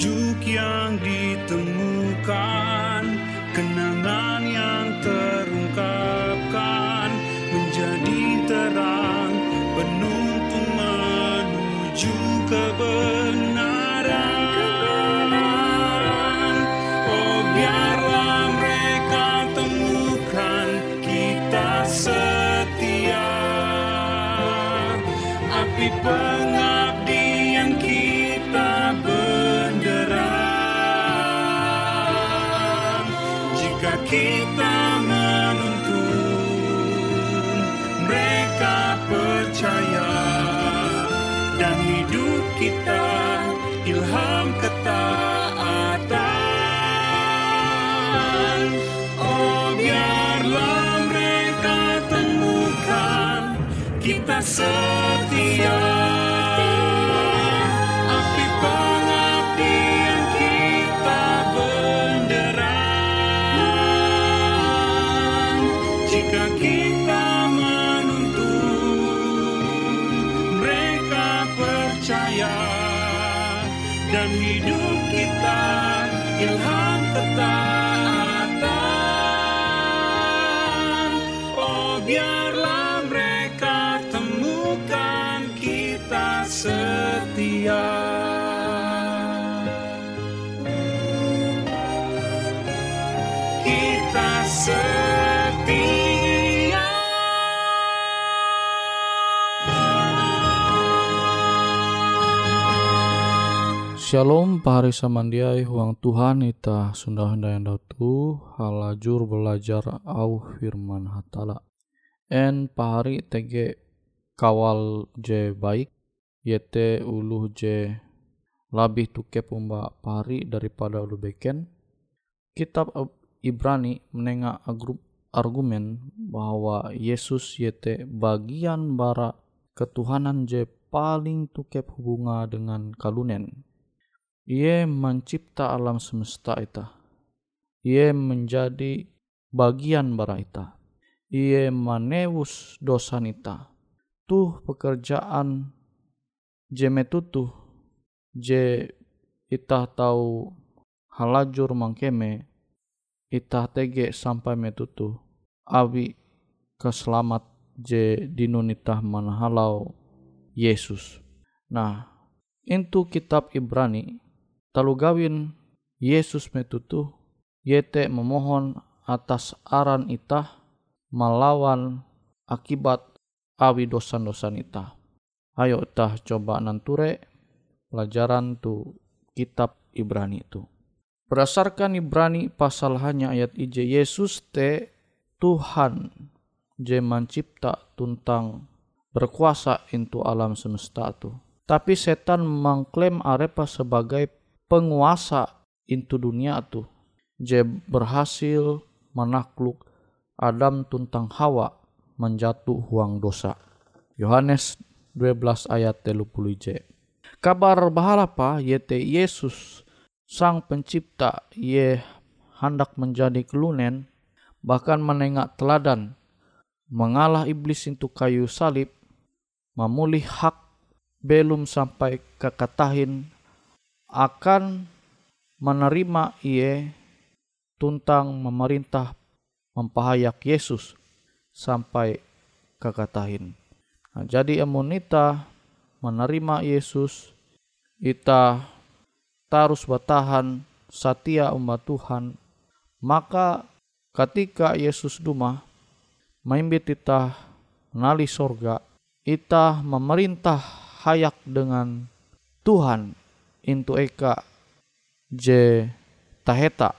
petunjuk yang ditemukan, kenangan yang terungkap. Setia Shalom pahari samandiai huang Tuhan ita sunda yang tu halajur belajar au firman hatala. En pahari tege kawal je baik yete uluh je labih tuke pumba pahari daripada ulu beken. Kitab Ibrani menengah argumen bahwa Yesus yete bagian bara ketuhanan je paling tukep hubunga dengan kalunen ia mencipta alam semesta ita. Ia menjadi bagian bara ita. Ia manewus dosa ita. Tuh pekerjaan je metutuh je ita tahu halajur mangkeme ita tege sampai metutu awi keselamat je dinunitah manhalau Yesus. Nah, itu kitab Ibrani Talu gawin Yesus metutu yete memohon atas aran itah melawan akibat awi dosan-dosan itah. Ayo itah coba nanture pelajaran tu kitab Ibrani itu. Berdasarkan Ibrani pasal hanya ayat IJ Yesus te Tuhan je mencipta tuntang berkuasa into alam semesta tu. Tapi setan mengklaim arepa sebagai penguasa into dunia tu je berhasil menakluk Adam tuntang Hawa menjatuh huang dosa. Yohanes 12 ayat 30 j. Kabar bahala pa yete Yesus sang pencipta ye hendak menjadi kelunen bahkan menengak teladan mengalah iblis itu kayu salib memulih hak belum sampai kekatahin akan menerima ia tuntang memerintah mempahayak Yesus sampai kekatahin. Nah, jadi emunita menerima Yesus, ita tarus bertahan setia umat Tuhan, maka ketika Yesus duma, maimbit ita nali sorga, ita memerintah hayak dengan Tuhan into eka je taheta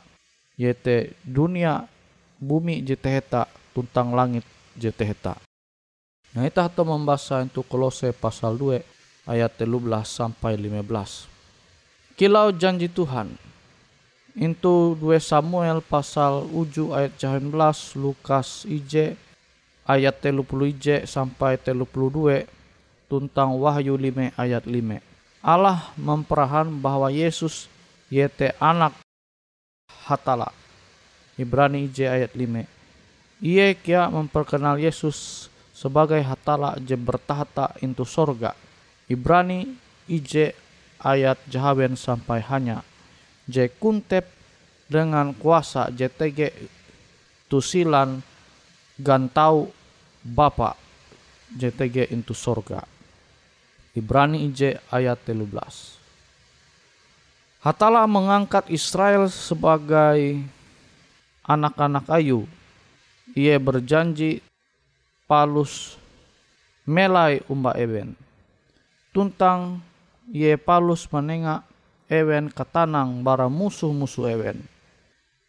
yete dunia bumi je taheta tuntang langit je taheta. Nah itu atau membaca untuk kolose pasal 2 ayat 13 sampai 15. Kilau janji Tuhan. Itu 2 Samuel pasal uju ayat 19 Lukas IJ ayat 30 IJ sampai 32 tuntang Wahyu 5 ayat 5. Allah memperahan bahwa Yesus yete anak hatala. Ibrani J ayat 5. Ia kia memperkenal Yesus sebagai hatala je bertahta into sorga. Ibrani IJ ayat jahawen sampai hanya. J kuntep dengan kuasa JTG tusilan gantau Bapa JTG into sorga. Ibrani IJ ayat 13. Hatala mengangkat Israel sebagai anak-anak ayu. Ia berjanji palus melai umba ewen. Tuntang ia palus menengak ewen ketanang bara musuh-musuh ewen.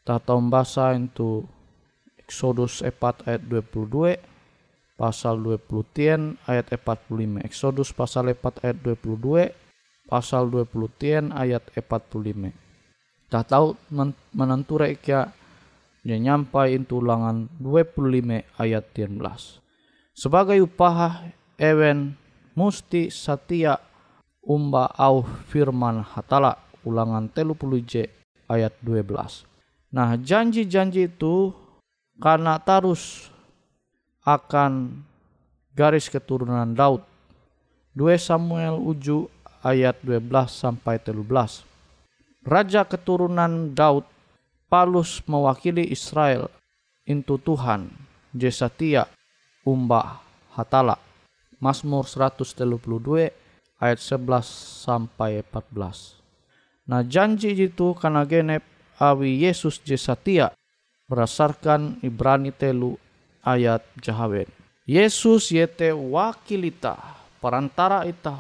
Tata bahasa itu Exodus 4 ayat 22 pasal 20 tien ayat 45. Exodus pasal 4 ayat 22, pasal 20 tien ayat 45. Tak tahu menenture kia dia nyampai itu ulangan 25 ayat 13. Sebagai upah ewen musti satia umba au firman hatala ulangan telu j ayat 12. Nah janji-janji itu karena tarus akan garis keturunan Daud. 2 Samuel uju ayat 12 sampai 13. Raja keturunan Daud Palus mewakili Israel into Tuhan Jesatia Umba Hatala Mazmur 132 ayat 11 sampai 14. Nah janji itu karena genep awi Yesus Jesatia berdasarkan Ibrani telu ayat jahawen. Yesus yete wakil ita, perantara ita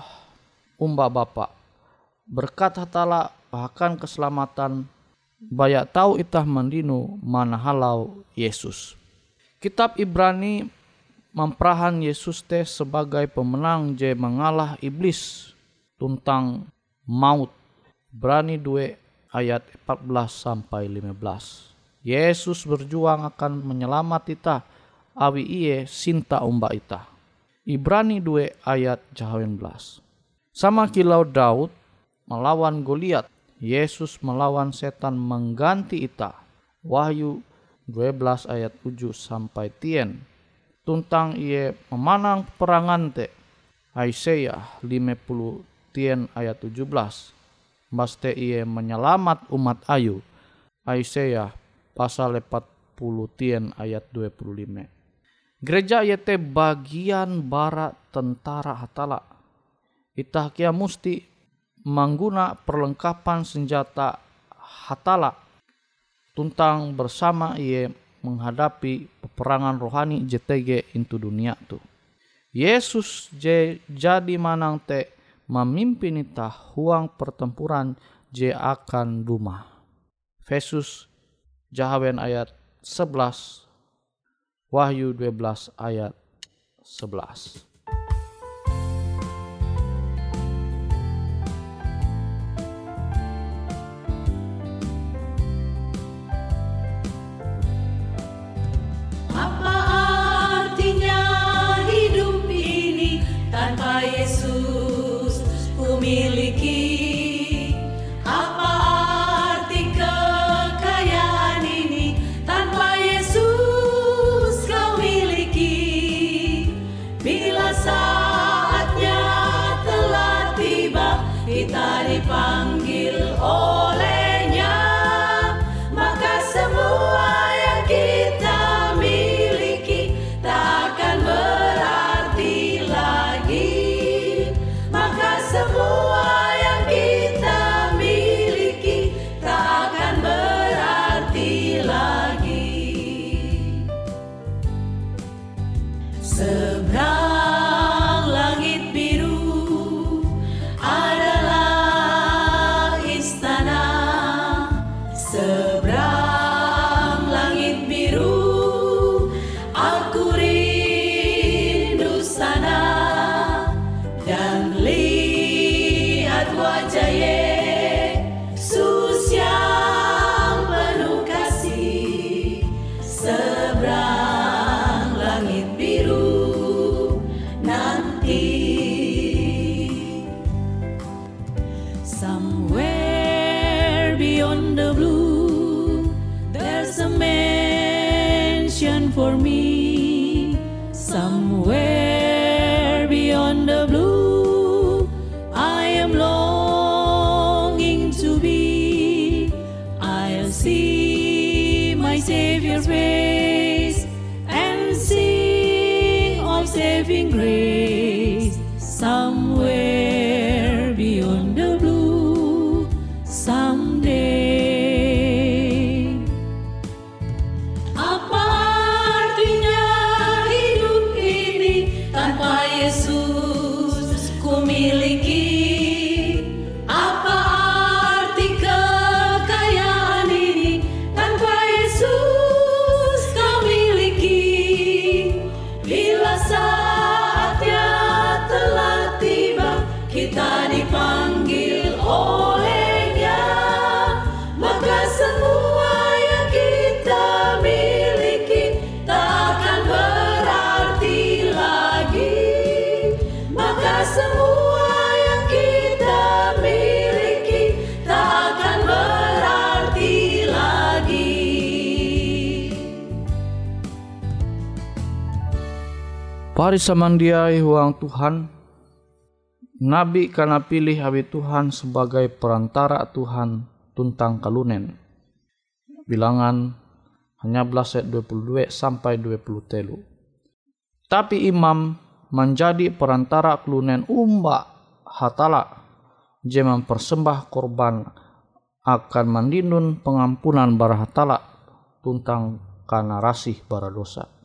umba Bapa. Berkat hatala bahkan keselamatan banyak tahu itah mana halau Yesus. Kitab Ibrani memperahan Yesus teh sebagai pemenang je mengalah iblis tentang maut. Ibrani 2 ayat 14 sampai 15. Yesus berjuang akan menyelamat ita awi iye sinta umba ita. Ibrani 2 ayat 18. Sama kilau Daud melawan Goliat Yesus melawan setan mengganti ita. Wahyu 12 ayat 7 sampai tien. Tuntang ia memanang perangan te. Aisyah 50 tien ayat 17. Baste ia menyelamat umat ayu. Aisyah pasal 40 tien ayat 25. Gereja yete bagian barat tentara hatala. Itah kia musti mengguna perlengkapan senjata hatala tuntang bersama ia menghadapi peperangan rohani JTG into dunia tu. Yesus je jadi manang te memimpin ita huang pertempuran je akan duma. Yesus Jahawen ayat 11 Wahyu 12 ayat 11. Pari samandiai huang Tuhan, Nabi karena pilih habi Tuhan sebagai perantara Tuhan tuntang kalunen. Bilangan hanya belas ayat 22 sampai 20 telu. Tapi imam menjadi perantara kalunen umba hatala je mempersembah korban akan mandinun pengampunan bara hatala tuntang karena rasih bara dosa.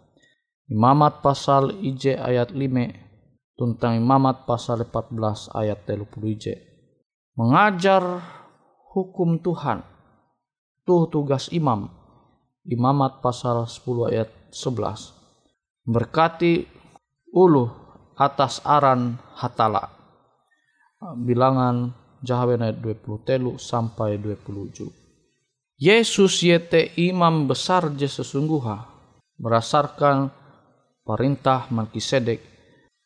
Imamat pasal IJ ayat 5 tuntang imamat pasal 14 ayat 30 IJ. Mengajar hukum Tuhan. Tuh tugas imam. Imamat pasal 10 ayat 11. Berkati uluh atas aran hatala. Bilangan Jahawen ayat 20 telu sampai 27. Yesus yete imam besar je sesungguha berdasarkan perintah Melkisedek.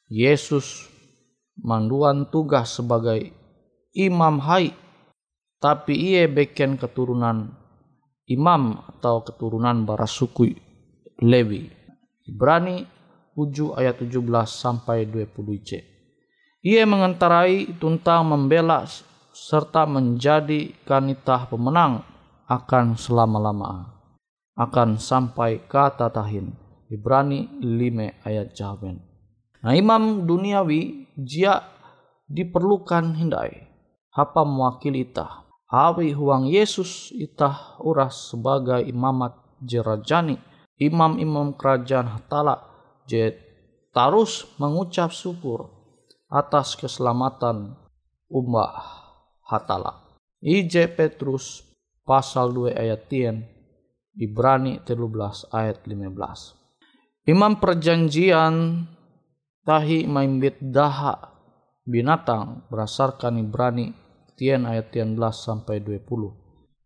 Yesus manduan tugas sebagai imam hai tapi ia beken keturunan imam atau keturunan bara suku Lewi. Ibrani 7 ayat 17 sampai 20 c. Ia mengentarai tuntang membela serta menjadi kanitah pemenang akan selama-lama akan sampai kata tahin Ibrani 5 ayat jawaban. Nah imam duniawi jia diperlukan hindai apa mewakili itah awi huang Yesus itah uras sebagai imamat jerajani imam-imam kerajaan hatala je terus mengucap syukur atas keselamatan umat hatala. IJ Petrus pasal 2 ayat 10 Ibrani 13 ayat 15. Imam perjanjian tahi maimbit daha binatang berdasarkan Ibrani 10 ayat 13 sampai 20.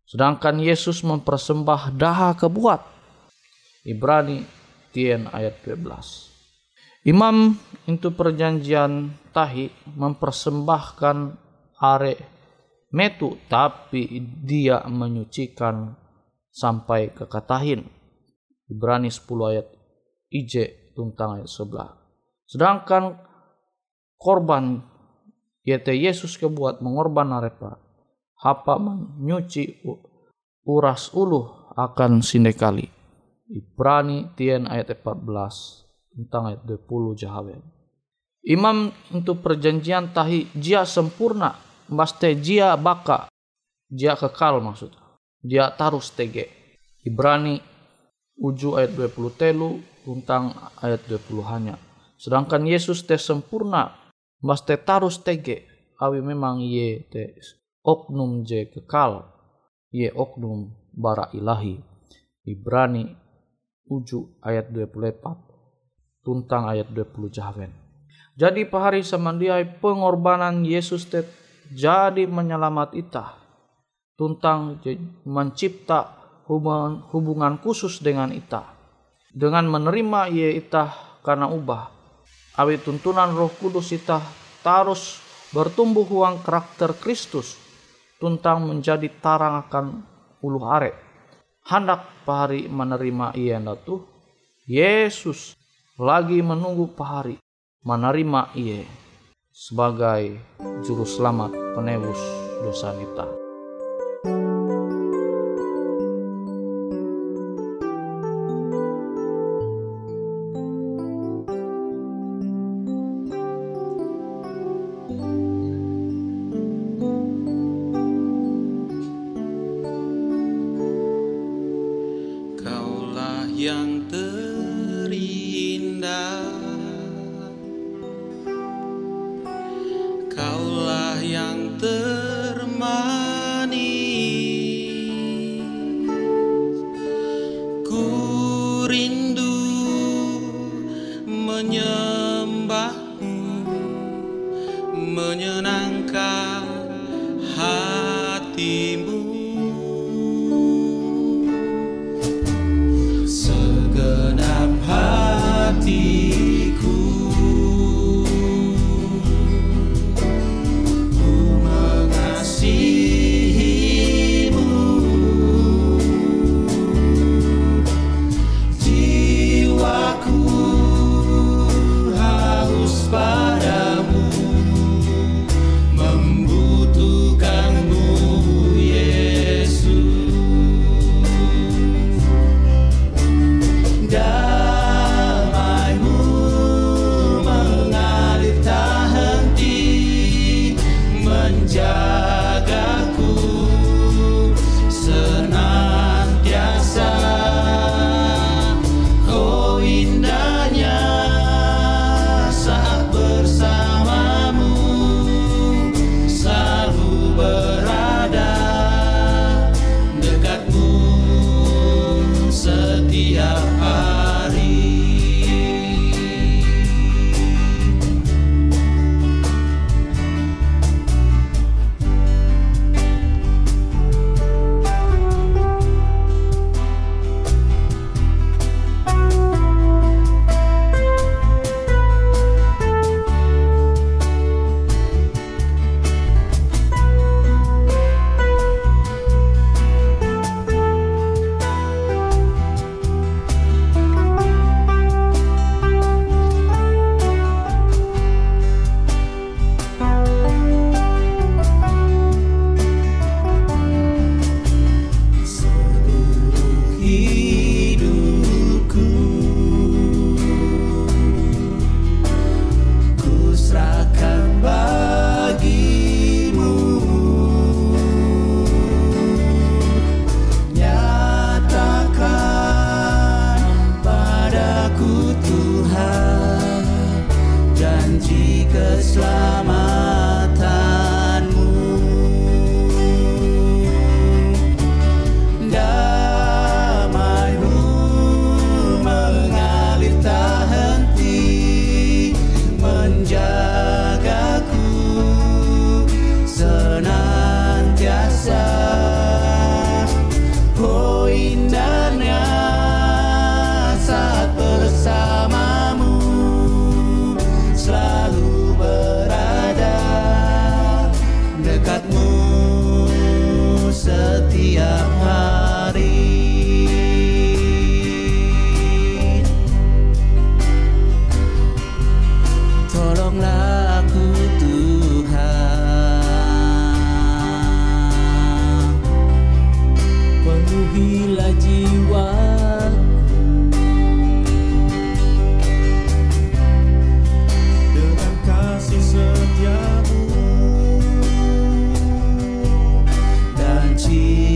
Sedangkan Yesus mempersembah daha kebuat. Ibrani 10 ayat 12. Imam itu perjanjian tahi mempersembahkan are metu tapi dia menyucikan sampai ke katahin. Ibrani 10 ayat IJ tuntang ayat sebelah. Sedangkan korban yaitu Yesus kebuat mengorban arepa hapa menyuci uras uluh akan sindekali. Ibrani tien ayat 14 tentang ayat 20 jahawen. Imam untuk perjanjian tahi jia sempurna Baste jia baka jia kekal maksud dia tarus tege Ibrani uju ayat 20 telu tentang ayat 20 hanya sedangkan Yesus te sempurna baste tarus tege awi memang ye te oknum je kekal ye oknum bara ilahi. Ibrani uju ayat 24 tuntang ayat 20 jahawen jadi pahari samandiai pengorbanan Yesus te jadi menyelamat ita tuntang mencipta hubungan, khusus dengan ita dengan menerima ia ita karena ubah awi tuntunan roh kudus ita tarus bertumbuh uang karakter Kristus tuntang menjadi tarang akan ulu are hendak pahari menerima ia tuh Yesus lagi menunggu pahari menerima ia sebagai juru selamat penebus dosa kita. now. Dan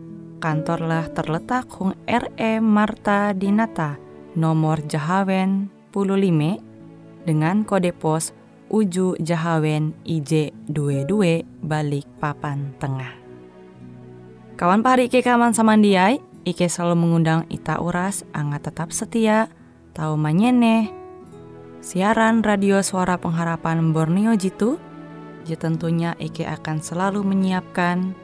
kantorlah terletak Hung RE Marta Dinata, nomor Jahawen 15 dengan kode pos Uju Jahawen IJ22 balik papan tengah. Kawan pahari Ike kaman samandiai, Ike selalu mengundang Ita Uras, angga tetap setia, tahu manyene, siaran radio suara pengharapan Borneo Jitu, tentunya Ike akan selalu menyiapkan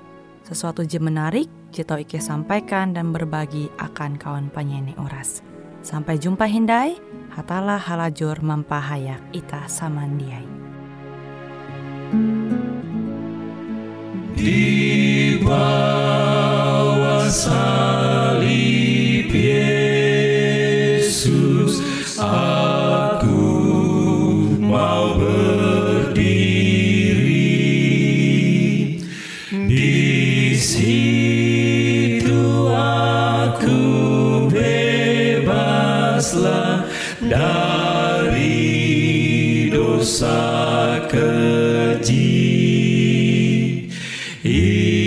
sesuatu je menarik, tau Ike sampaikan dan berbagi akan kawan penyanyi oras. Sampai jumpa Hindai, hatalah halajur mampahayak ita samandiai. di bawah salib Peace.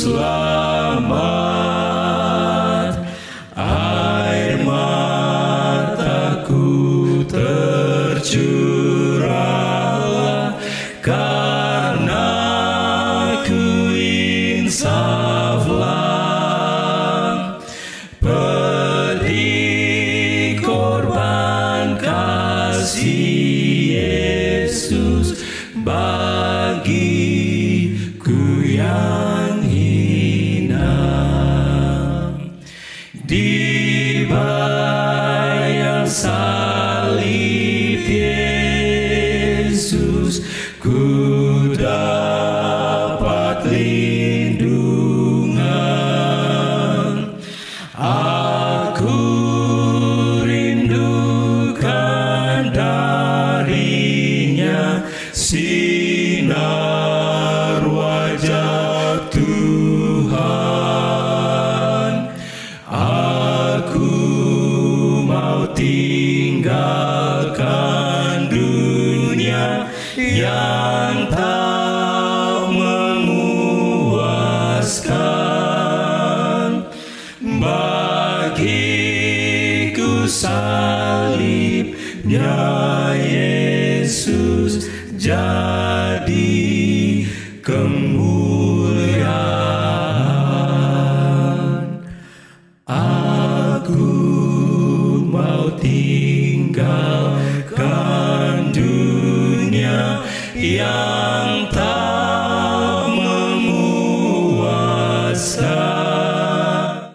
Juru see.